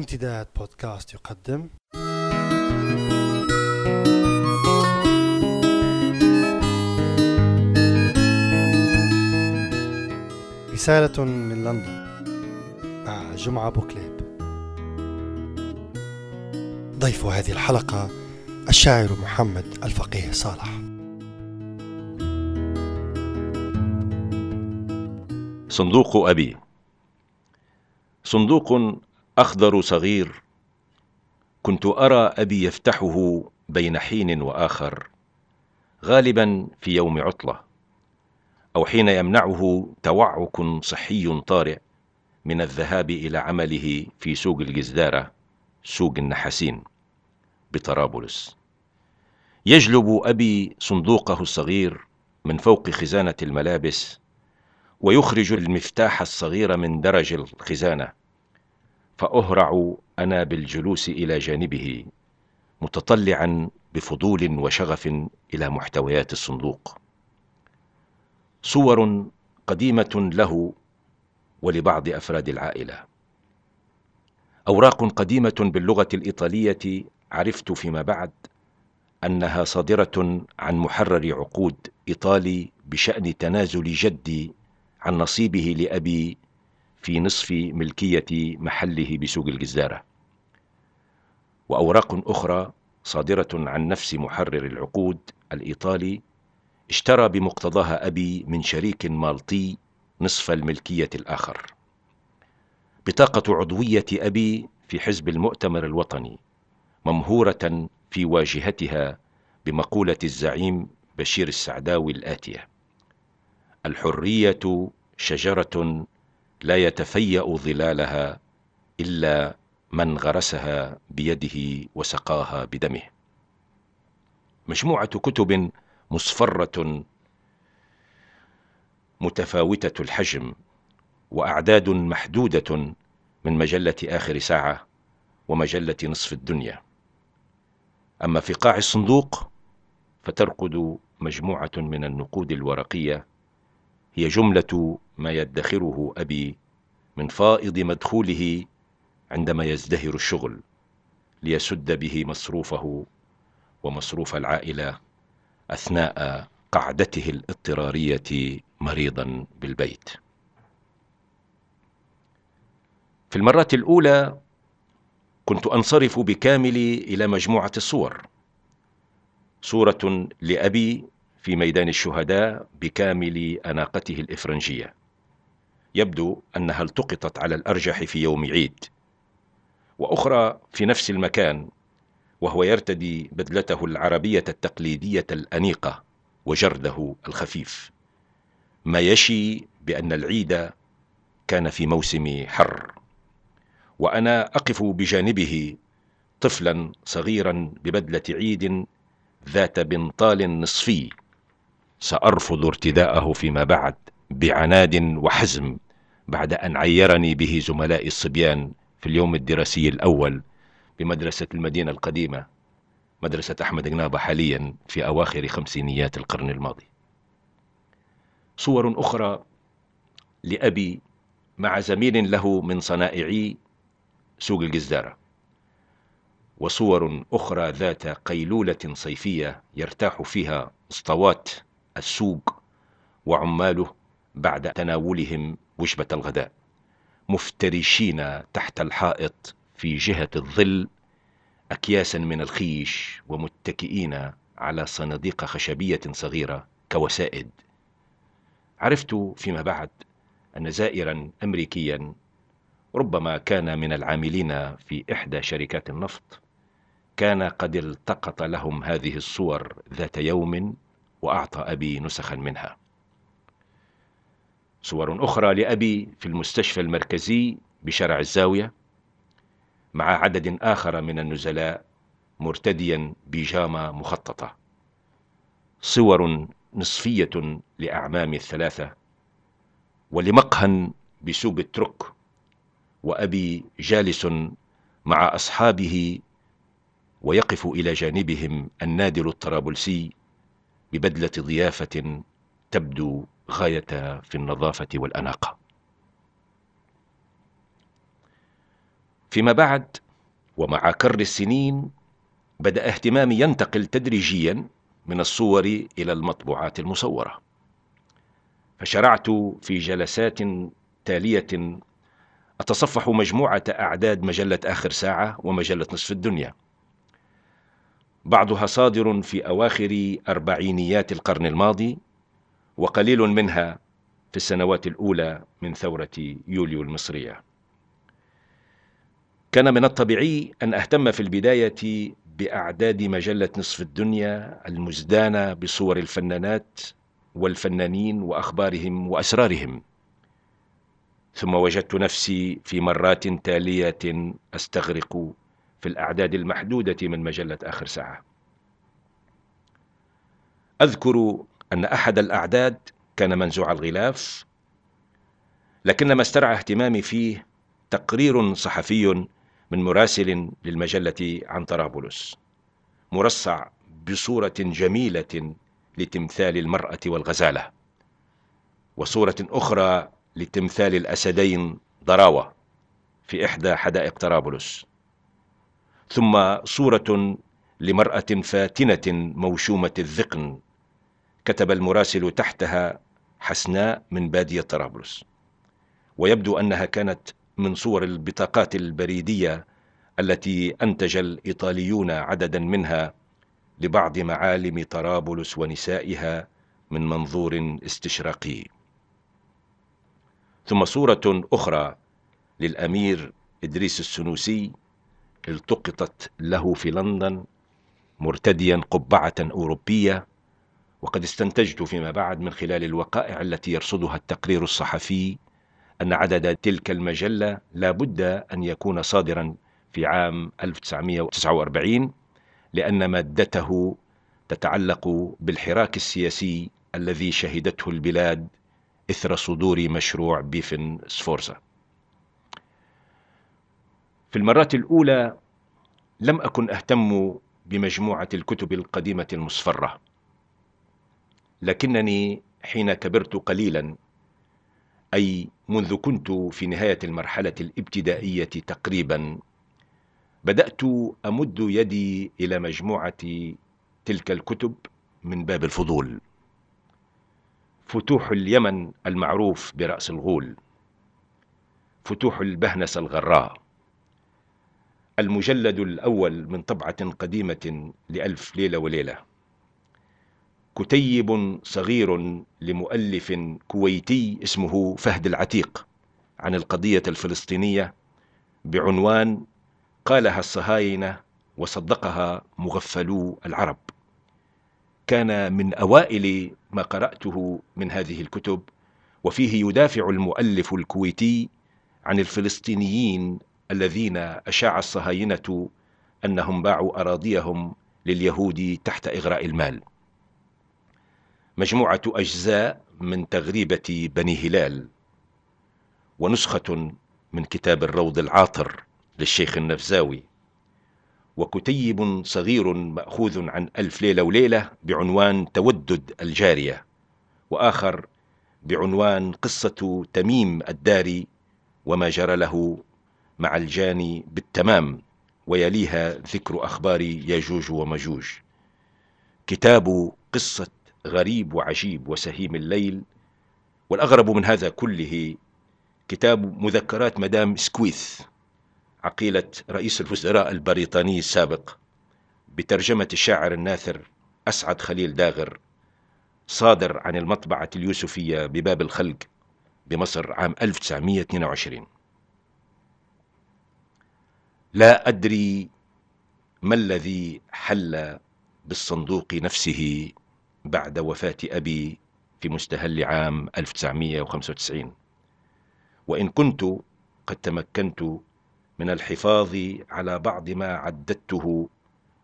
امتداد بودكاست يقدم. رسالة من لندن. مع جمعة بوكليب. ضيف هذه الحلقة الشاعر محمد الفقيه صالح. صندوق أبي. صندوق أخضر صغير كنت أرى أبي يفتحه بين حين وآخر غالبا في يوم عطلة أو حين يمنعه توعك صحي طارئ من الذهاب إلى عمله في سوق الجزدارة سوق النحاسين بطرابلس. يجلب أبي صندوقه الصغير من فوق خزانة الملابس ويخرج المفتاح الصغير من درج الخزانة. فأهرع أنا بالجلوس إلى جانبه متطلعا بفضول وشغف إلى محتويات الصندوق. صور قديمة له ولبعض أفراد العائلة. أوراق قديمة باللغة الإيطالية عرفت فيما بعد أنها صادرة عن محرر عقود إيطالي بشأن تنازل جدي عن نصيبه لأبي في نصف ملكية محله بسوق الجزارة. وأوراق أخرى صادرة عن نفس محرر العقود الإيطالي اشترى بمقتضاها أبي من شريك مالطي نصف الملكية الآخر. بطاقة عضوية أبي في حزب المؤتمر الوطني ممهورة في واجهتها بمقولة الزعيم بشير السعداوي الآتية الحرية شجرة لا يتفيأ ظلالها إلا من غرسها بيده وسقاها بدمه. مجموعة كتب مصفرة متفاوتة الحجم وأعداد محدودة من مجلة آخر ساعة ومجلة نصف الدنيا. أما في قاع الصندوق فترقد مجموعة من النقود الورقية هي جملة ما يدخره أبي من فائض مدخوله عندما يزدهر الشغل ليسد به مصروفه ومصروف العائلة أثناء قعدته الاضطرارية مريضا بالبيت. في المرة الأولى كنت أنصرف بكامل إلى مجموعة الصور. صورة لأبي في ميدان الشهداء بكامل أناقته الإفرنجية. يبدو أنها التقطت على الأرجح في يوم عيد. وأخرى في نفس المكان وهو يرتدي بدلته العربية التقليدية الأنيقة وجرده الخفيف. ما يشي بأن العيد كان في موسم حر. وأنا أقف بجانبه طفلا صغيرا ببدلة عيد ذات بنطال نصفي. سأرفض ارتداءه فيما بعد بعناد وحزم بعد أن عيرني به زملائي الصبيان في اليوم الدراسي الأول بمدرسة المدينة القديمة مدرسة أحمد جنابة حاليا في أواخر خمسينيات القرن الماضي. صور أخرى لأبي مع زميل له من صنائعي سوق الجزارة وصور أخرى ذات قيلولة صيفية يرتاح فيها اسطوات السوق وعماله بعد تناولهم وجبة الغداء مفترشين تحت الحائط في جهة الظل أكياسا من الخيش ومتكئين على صناديق خشبية صغيرة كوسائد. عرفت فيما بعد أن زائرا أمريكيا ربما كان من العاملين في إحدى شركات النفط كان قد التقط لهم هذه الصور ذات يوم وأعطى أبي نسخا منها. صور أخرى لأبي في المستشفى المركزي بشارع الزاوية مع عدد آخر من النزلاء مرتديا بيجامة مخططة. صور نصفية لأعمامي الثلاثة ولمقهى بسوق الترك وأبي جالس مع أصحابه ويقف إلى جانبهم النادل الطرابلسي ببدلة ضيافة تبدو غاية في النظافة والأناقة. فيما بعد ومع كر السنين بدأ اهتمامي ينتقل تدريجيا من الصور إلى المطبوعات المصورة. فشرعت في جلسات تالية أتصفح مجموعة أعداد مجلة آخر ساعة ومجلة نصف الدنيا. بعضها صادر في أواخر أربعينيات القرن الماضي وقليل منها في السنوات الأولى من ثورة يوليو المصرية. كان من الطبيعي أن أهتم في البداية بأعداد مجلة نصف الدنيا المزدانة بصور الفنانات والفنانين وأخبارهم وأسرارهم. ثم وجدت نفسي في مرات تالية أستغرق في الأعداد المحدودة من مجلة آخر ساعة. أذكر أن أحد الأعداد كان منزوع الغلاف لكن ما استرعى اهتمامي فيه تقرير صحفي من مراسل للمجلة عن طرابلس مرصع بصورة جميلة لتمثال المرأة والغزالة وصورة أخرى لتمثال الأسدين ضراوة في إحدى حدائق طرابلس. ثم صورة لمرأة فاتنة موشومة الذقن كتب المراسل تحتها حسناء من بادية طرابلس. ويبدو أنها كانت من صور البطاقات البريدية التي أنتج الإيطاليون عددا منها لبعض معالم طرابلس ونسائها من منظور استشراقي. ثم صورة أخرى للأمير إدريس السنوسي التقطت له في لندن مرتديا قبعة أوروبية وقد استنتجت فيما بعد من خلال الوقائع التي يرصدها التقرير الصحفي أن عدد تلك المجلة لا بد أن يكون صادرا في عام 1949 لأن مادته تتعلق بالحراك السياسي الذي شهدته البلاد إثر صدور مشروع بيفن سفورزا في المرات الأولى لم أكن أهتم بمجموعة الكتب القديمة المصفرة لكنني حين كبرت قليلا أي منذ كنت في نهاية المرحلة الابتدائية تقريبا بدأت أمد يدي إلى مجموعة تلك الكتب من باب الفضول. فتوح اليمن المعروف برأس الغول فتوح البهنس الغراء. المجلد الأول من طبعة قديمة لألف ليلة وليلة. كتيب صغير لمؤلف كويتي اسمه فهد العتيق عن القضية الفلسطينية بعنوان قالها الصهاينة وصدقها مغفلو العرب. كان من أوائل ما قرأته من هذه الكتب وفيه يدافع المؤلف الكويتي عن الفلسطينيين الذين أشاع الصهاينة أنهم باعوا أراضيهم لليهود تحت إغراء المال. مجموعة أجزاء من تغريبة بني هلال ونسخة من كتاب الروض العاطر للشيخ النفزاوي وكتيب صغير مأخوذ عن ألف ليلة وليلة بعنوان تودد الجارية وآخر بعنوان قصة تميم الداري وما جرى له مع الجاني بالتمام ويليها ذكر أخبار ياجوج ومجوج. كتاب قصة غريب وعجيب وسهيم الليل والأغرب من هذا كله كتاب مذكرات مدام سكويث عقيلة رئيس الوزراء البريطاني السابق بترجمة الشاعر الناثر أسعد خليل داغر صادر عن المطبعة اليوسفية بباب الخلق بمصر عام 1922 لا أدري ما الذي حل بالصندوق نفسه بعد وفاة أبي في مستهل عام 1995 وإن كنت قد تمكنت من الحفاظ على بعض ما عددته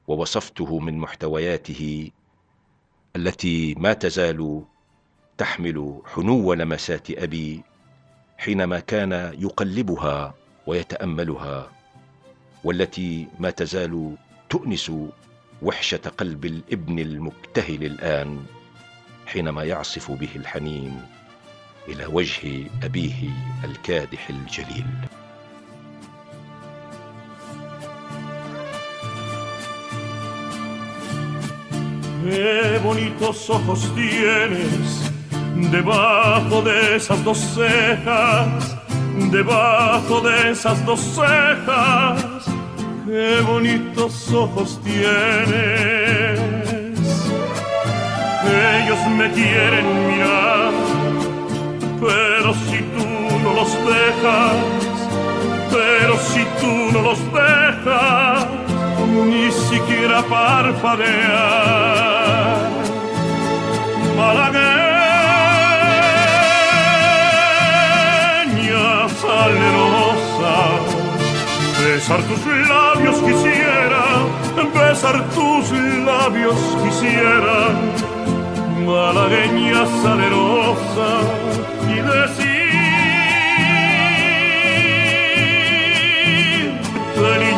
ووصفته من محتوياته التي ما تزال تحمل حنو لمسات أبي حينما كان يقلبها ويتأملها. والتي ما تزال تؤنس وحشة قلب الابن المبتهل الآن حينما يعصف به الحنين إلى وجه أبيه الكادح الجليل Qué bonitos ojos tienes debajo de esas dos cejas, debajo de esas dos cejas. Qué bonitos ojos tienes. Ellos me quieren mirar, pero si tú no los dejas, pero si tú no los dejas, ni siquiera parpadear. Malagueña besar tus labios quisiera, besar tus labios quisiera, malagueña salerosa, y decir, ven y